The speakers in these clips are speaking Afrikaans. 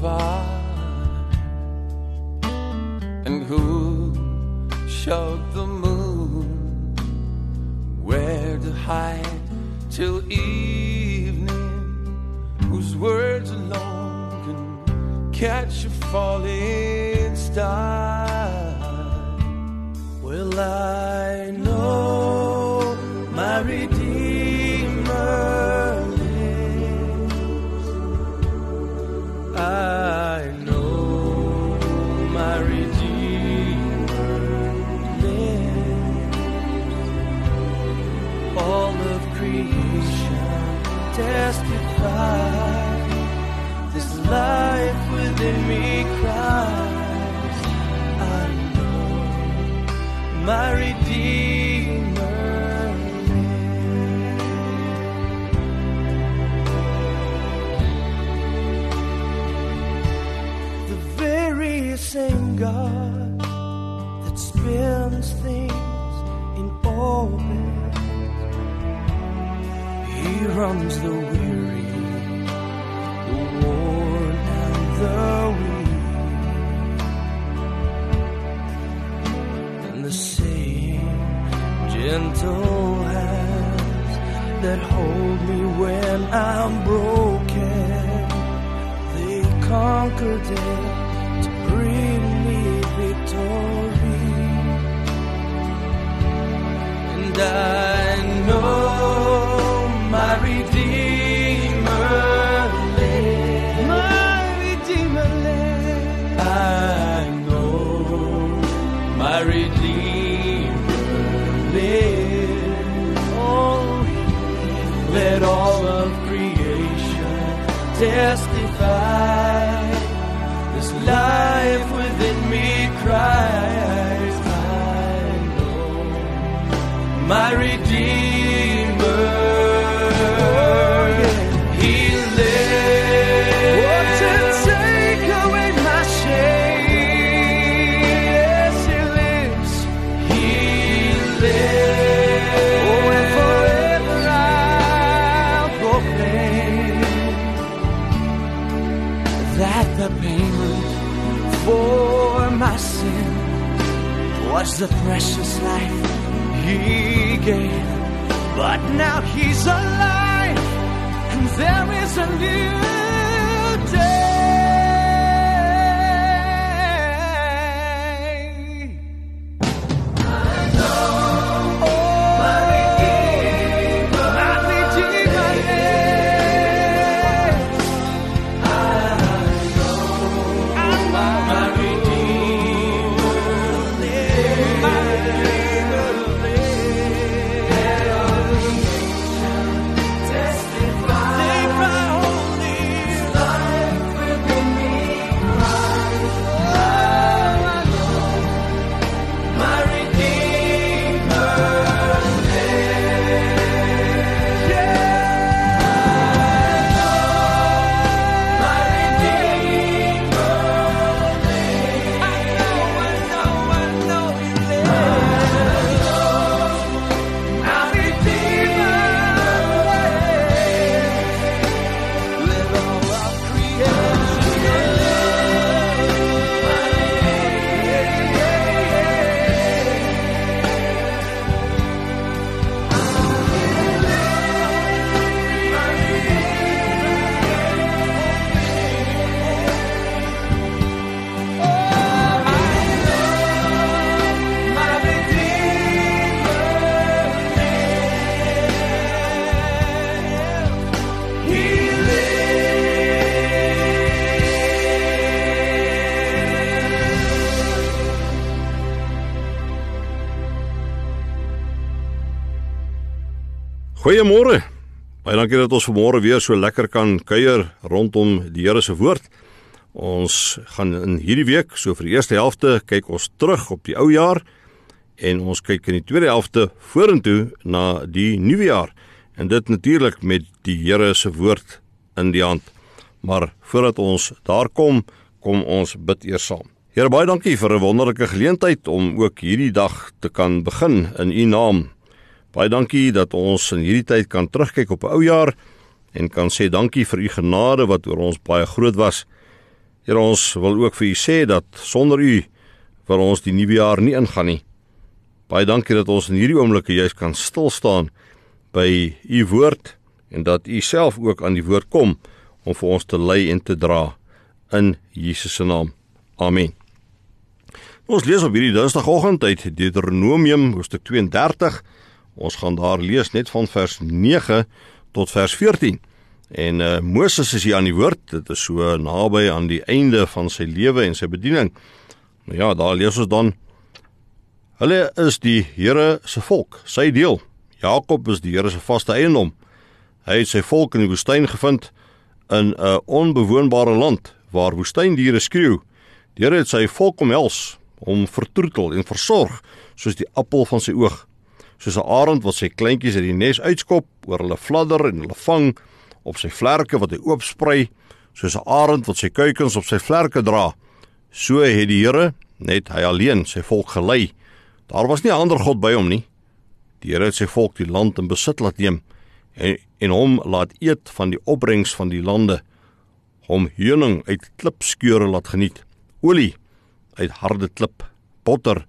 far? And who showed the moon where to hide till evening? Whose words alone can catch a falling star? will I creation testifies this life within me cries. I know my Redeemer. lives. The very same God He runs the weary, the worn and the weak, and the same gentle hands that hold me when I'm broken. They conquer death to bring me victory. And I testify. This life within me cries. I know my Redeemer. The precious life he gave. But now he's alive, and there is a new Goeiemôre. Baie dankie dat ons vanmôre weer so lekker kan kuier rondom die Here se woord. Ons gaan in hierdie week, so vir die eerste helfte, kyk ons terug op die ou jaar en ons kyk in die tweede helfte vorentoe na die nuwe jaar. En dit natuurlik met die Here se woord in die hand. Maar voordat ons daar kom, kom ons bid eers saam. Here baie dankie vir 'n wonderlike geleentheid om ook hierdie dag te kan begin in U naam. Baie dankie dat ons in hierdie tyd kan terugkyk op 'n ou jaar en kan sê dankie vir u genade wat oor ons baie groot was. Here ons wil ook vir u sê dat sonder u vir ons die nuwe jaar nie ingaan nie. Baie dankie dat ons in hierdie oomblikke juis kan stil staan by u woord en dat u self ook aan die woord kom om vir ons te lei en te dra in Jesus se naam. Amen. Ons lees op hierdie Dinsdagoggend uit Deuteronomium hoofstuk 32 Ons gaan daar lees net van vers 9 tot vers 14. En uh, Moses is hier aan die woord. Dit is so naby aan die einde van sy lewe en sy bediening. Nou ja, daar lees ons dan Hulle is die Here se volk, sy deel. Jakob is die Here se vaste eiendom. Hy het sy volk in die woestyn gevind in 'n onbewoonbare land waar woestyndiere skreeu. Die Here het sy volk omhels, hom vertroetel en versorg soos die appel van sy oog soos 'n arend wat sy kleintjies uit die nes uitskop, oor hulle fladder en hulle vang op sy vlerke wat hy oopsprei, soos 'n arend wat sy kuikens op sy vlerke dra. So het die Here net hy alleen sy volk gelei. Daar was nie 'n ander god by hom nie. Die Here het sy volk die land in besit laat neem en en hom laat eet van die opbrengs van die lande. Hom heuning uit klipskeure laat geniet. Olie uit harde klip, botter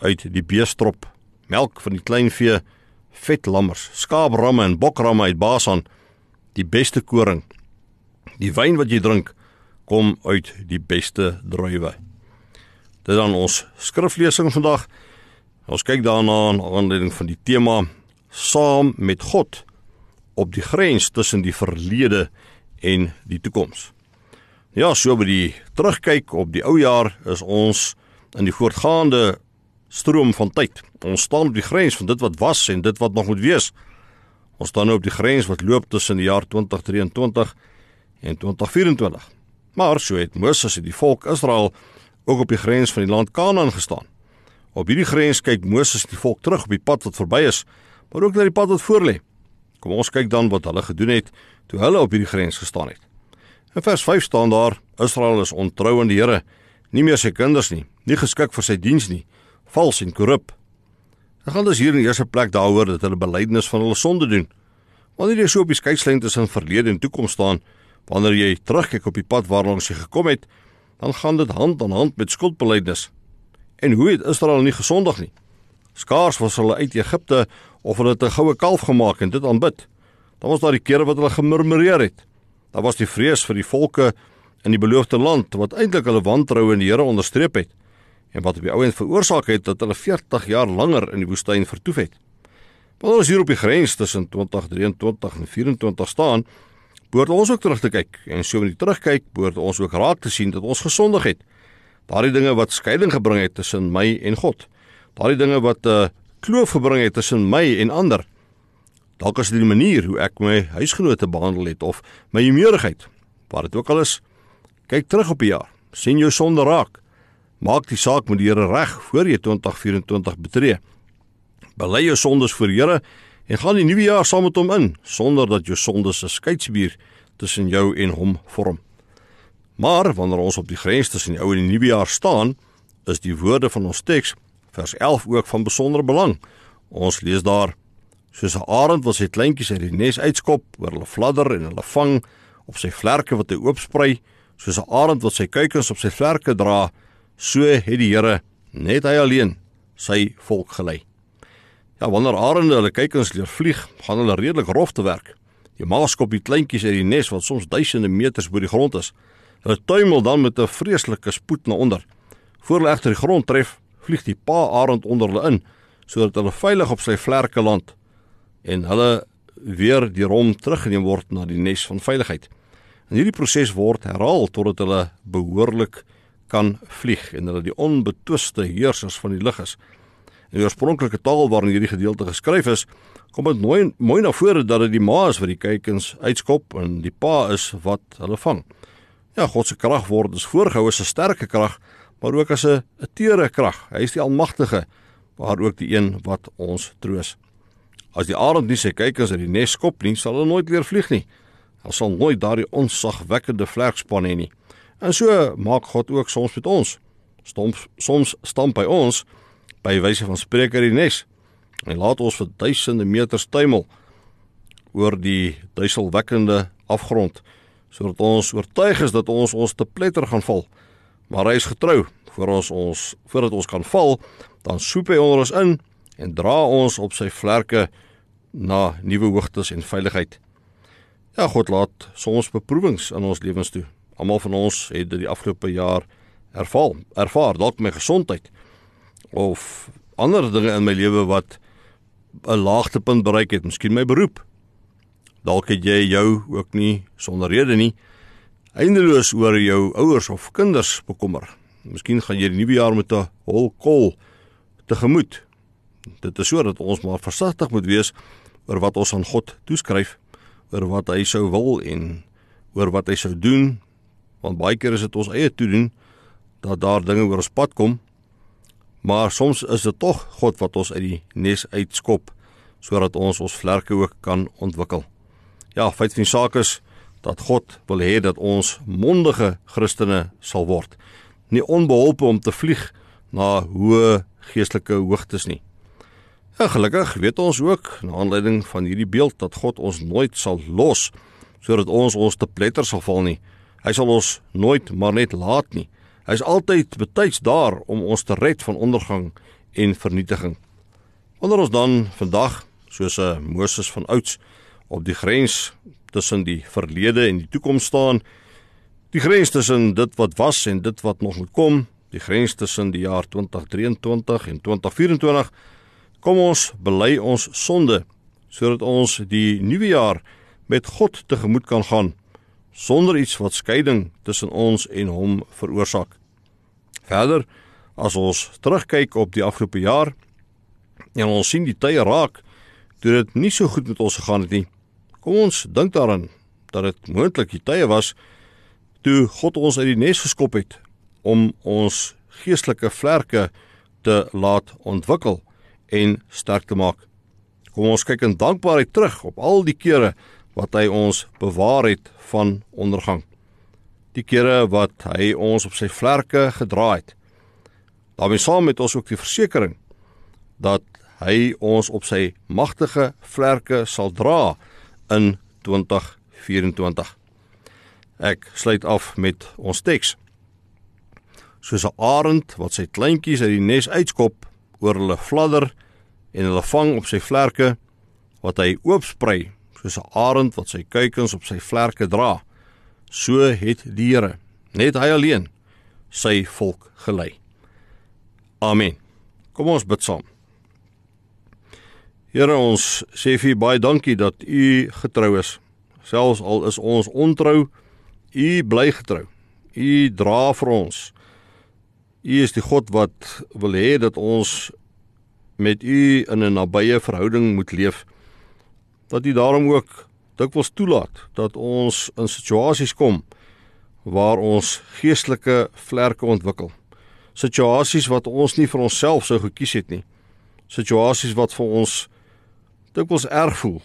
uit die beestrop melk van die kleinvee, vet lammers, skaapramme en bokramme uit Basan, die beste koring. Die wyn wat jy drink kom uit die beste druiwe. Dit dan ons skriflesing vandag. Ons kyk daarna aan aanleiding van die tema saam met God op die grens tussen die verlede en die toekoms. Ja, so by die terugkyk op die ou jaar is ons in die voortgaande stroom van tyd. Ons staan op die grens van dit wat was en dit wat nog moet wees. Ons staan nou op die grens wat loop tussen die jaar 2023 en 2024. Maar so het Moses en die volk Israel ook op die grens van die land Kanaan gestaan. Op hierdie grens kyk Moses die volk terug op die pad wat verby is, maar ook na die pad wat voorlê. Kom ons kyk dan wat hulle gedoen het toe hulle op hierdie grens gestaan het. In vers 5 staan daar: Israel is ontrou aan die Here, nie meer sy kinders nie, nie geskik vir sy diens nie vals en korrup. Ek gaan dus hier in eerste plek daaroor dat hulle belydenis van hulle sonde doen. Wanneer jy so op die skeidslyn tussen verlede en toekoms staan, wanneer jy terugkyk op die pad waarlangs jy gekom het, dan gaan dit hand aan hand met skuldbelydenis. En hoe het Israel nie gesondig nie? Skaars was hulle uit Egipte of hulle het 'n goue kalf gemaak en dit aanbid. Dan was daar die kere wat hulle gemurmureer het. Daar was die vrees vir die volke in die beloofde land wat eintlik hulle wantroue in die Here onderstreep het en wat op die ouend veroorsaak het dat hulle 40 jaar langer in die woestyn vertoef het. Wanneer ons hier op die grens tussen 2023 en 24 staan, behoort ons ook terug te kyk en so die terugkyk behoort ons ook raak te sien dat ons gesondig het. Daardie dinge wat skeiding gebring het tussen my en God. Daardie dinge wat 'n uh, kloof gebring het tussen my en ander. Dalk is dit die manier hoe ek my huisgenote behandel het of my humeurigheid. Waar dit ook al is, kyk terug op die jaar. sien jou sonde raak. Maak die saak met die Here reg voor jy 2024 betree. Bely jou sondes voor die Here en gaan die nuwe jaar saam met hom in sonder dat jou sondes 'n skeidsmuur tussen jou en hom vorm. Maar wanneer ons op die grens tussen die ou en die nuwe jaar staan, is die woorde van ons teks vers 11 ook van besondere belang. Ons lees daar: Soos 'n arend wat sy kleintjies uit die nes uitskop, oor hulle fladder en hulle vang op sy vlerke wat hy oopsprei, soos 'n arend wat sy kuikens op sy vlerke dra, So het die Here net hy alleen sy volk gelei. Ja, wanneer arende hulle kykens leer vlieg, gaan hulle redelik rof te werk. Die ma skop die kleintjies uit die nes wat soms duisende meters bo die grond is. Hulle tuimel dan met 'n vreeslike spoed na onder. Voor hulle egter die grond tref, vlieg die pa arend onder hulle in sodat hulle veilig op sy vlerke land en hulle weer die rom teruggeneem word na die nes van veiligheid. En hierdie proses word herhaal totdat hulle behoorlik kan vlieg en hulle die onbetwiste heersers van die lug is. In die oorspronklike taal waarin hierdie gedeelte geskryf is, kom dit mooi mooi na vore dat dit die ma is wat die kuikens uitskop en die pa is wat hulle vang. Ja, God se krag word dus voorgehou as 'n sterke krag, maar ook as 'n teere krag. Hy is die almagtige, maar ook die een wat ons troos. As die arend nie sy kuikens uit die nes skop nie, sal hulle nooit weer vlieg nie. Hy sal nooit daardie onsagwekkende vlerkspan hê nie. En so maak God ook soms met ons. Soms soms stamp by ons by wyse van spreker die nes. En laat ons vir duisende meters tuimel oor die duiselwekkende afgrond sodat ons oortuig is dat ons ons te pletter gaan val. Maar hy is getrou. Voor ons ons voordat ons kan val, dan soep hy onder ons in en dra ons op sy vlerke na nuwe hoogtes en veiligheid. Ja, God laat soms beproewings in ons lewens toe. Almal van ons het dit die afgelope jaar ervaar, ervaar dalk my gesondheid of ander dinge in my lewe wat 'n laagtepunt bereik het, miskien my beroep Dalk het jy jou ook nie sonder rede nie eindeloos oor jou ouers of kinders bekommer. Miskien gaan jy die nuwe jaar met 'n hol kol tegemoet. Dit is sodat ons maar versigtig moet wees oor wat ons aan God toeskryf, oor wat hy sou wil en oor wat hy sou doen, want baie keer is dit ons eie toedoen dat daar dinge oor ons pad kom. Maar soms is dit tog God wat ons uit die nes uitskop sodat ons ons vlerke ook kan ontwikkel. Ja, feit van die saak is dat God wil hê dat ons mondige Christene sal word. Nie onbeholpe om te vlieg na hoë geestelike hoogtes nie. Ja, gelukkig weet ons ook na aanleiding van hierdie beeld dat God ons nooit sal los sodat ons ons te pletter sal val nie. Hy sal ons nooit maar net laat nie. Hy is altyd betyds daar om ons te red van ondergang en vernietiging. Wanneer ons dan vandag soos 'n Moses van ouds op die grens tussen die verlede en die toekoms staan. Die grens tussen dit wat was en dit wat nog moet kom, die grens tussen die jaar 2023 en 2024. Kom ons bely ons sonde sodat ons die nuwe jaar met God tegemoet kan gaan sonder iets wat skeiding tussen ons en hom veroorsaak. Verder, as ons terugkyk op die afgelope jaar en ons sien die tye raak, toe dit nie so goed met ons gegaan het nie, Kom ons dink daaraan dat dit moontlik die tye was toe God ons uit die nes geskop het om ons geestelike vlerke te laat ontwikkel en sterk te maak. Kom ons kyk in dankbaarheid terug op al die kere wat hy ons bewaar het van ondergang. Die kere wat hy ons op sy vlerke gedra het. daarmee saam met ons ook die versekering dat hy ons op sy magtige vlerke sal dra in 2024. Ek sluit af met ons teks. Soos 'n arend wat sy kleintjies uit die nes uitskop, oor hulle fladder en hulle vang op sy vlerke wat hy oopsprei, soos 'n arend wat sy kuikens op sy vlerke dra, so het die Here, net hy alleen, sy volk gelei. Amen. Kom ons bid saam. Here ons sê vir baie dankie dat u getrou is. Selfs al is ons ontrou, u bly getrou. U dra vir ons. U is die God wat wil hê dat ons met u in 'n nabye verhouding moet leef. Dat u daarom ook dikwels toelaat dat ons in situasies kom waar ons geestelike vlerke ontwikkel. Situasies wat ons nie vir onsself sou gekies het nie. Situasies wat vir ons dikwels erg voel.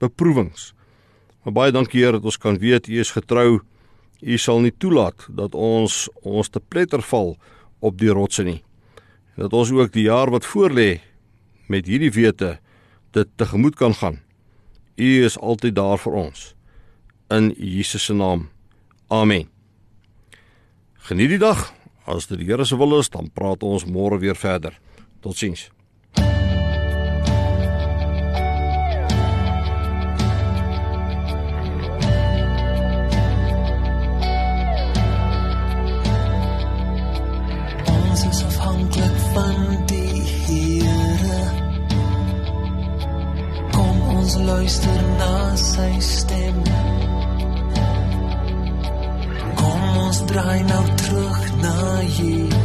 Beproewings. Maar baie dankie Here dat ons kan weet U is getrou. U sal nie toelaat dat ons ons te pletter val op die rotse nie. Dat ons ook die jaar wat voorlê met hierdie wete dit tegemoet kan gaan. U is altyd daar vir ons. In Jesus se naam. Amen. Geniet die dag. As dit die Here se wil is, dan praat ons môre weer verder. Totsiens. Luister na sy stem. Kom ons draai nou terug na Jesus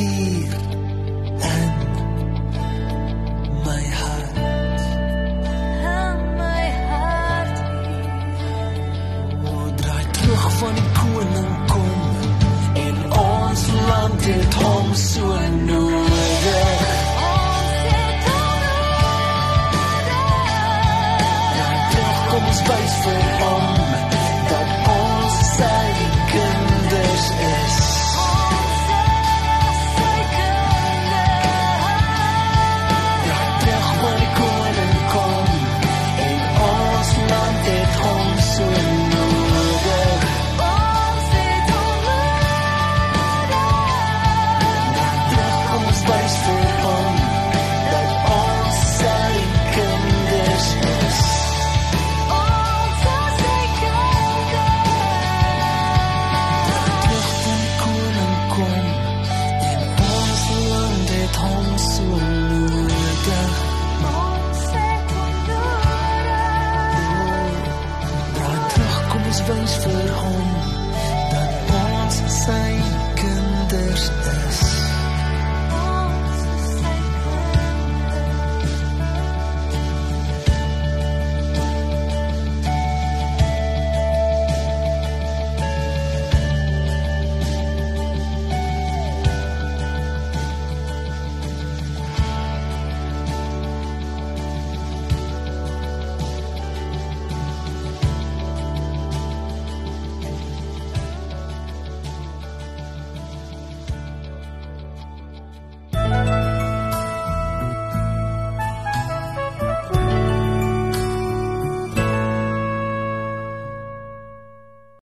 hier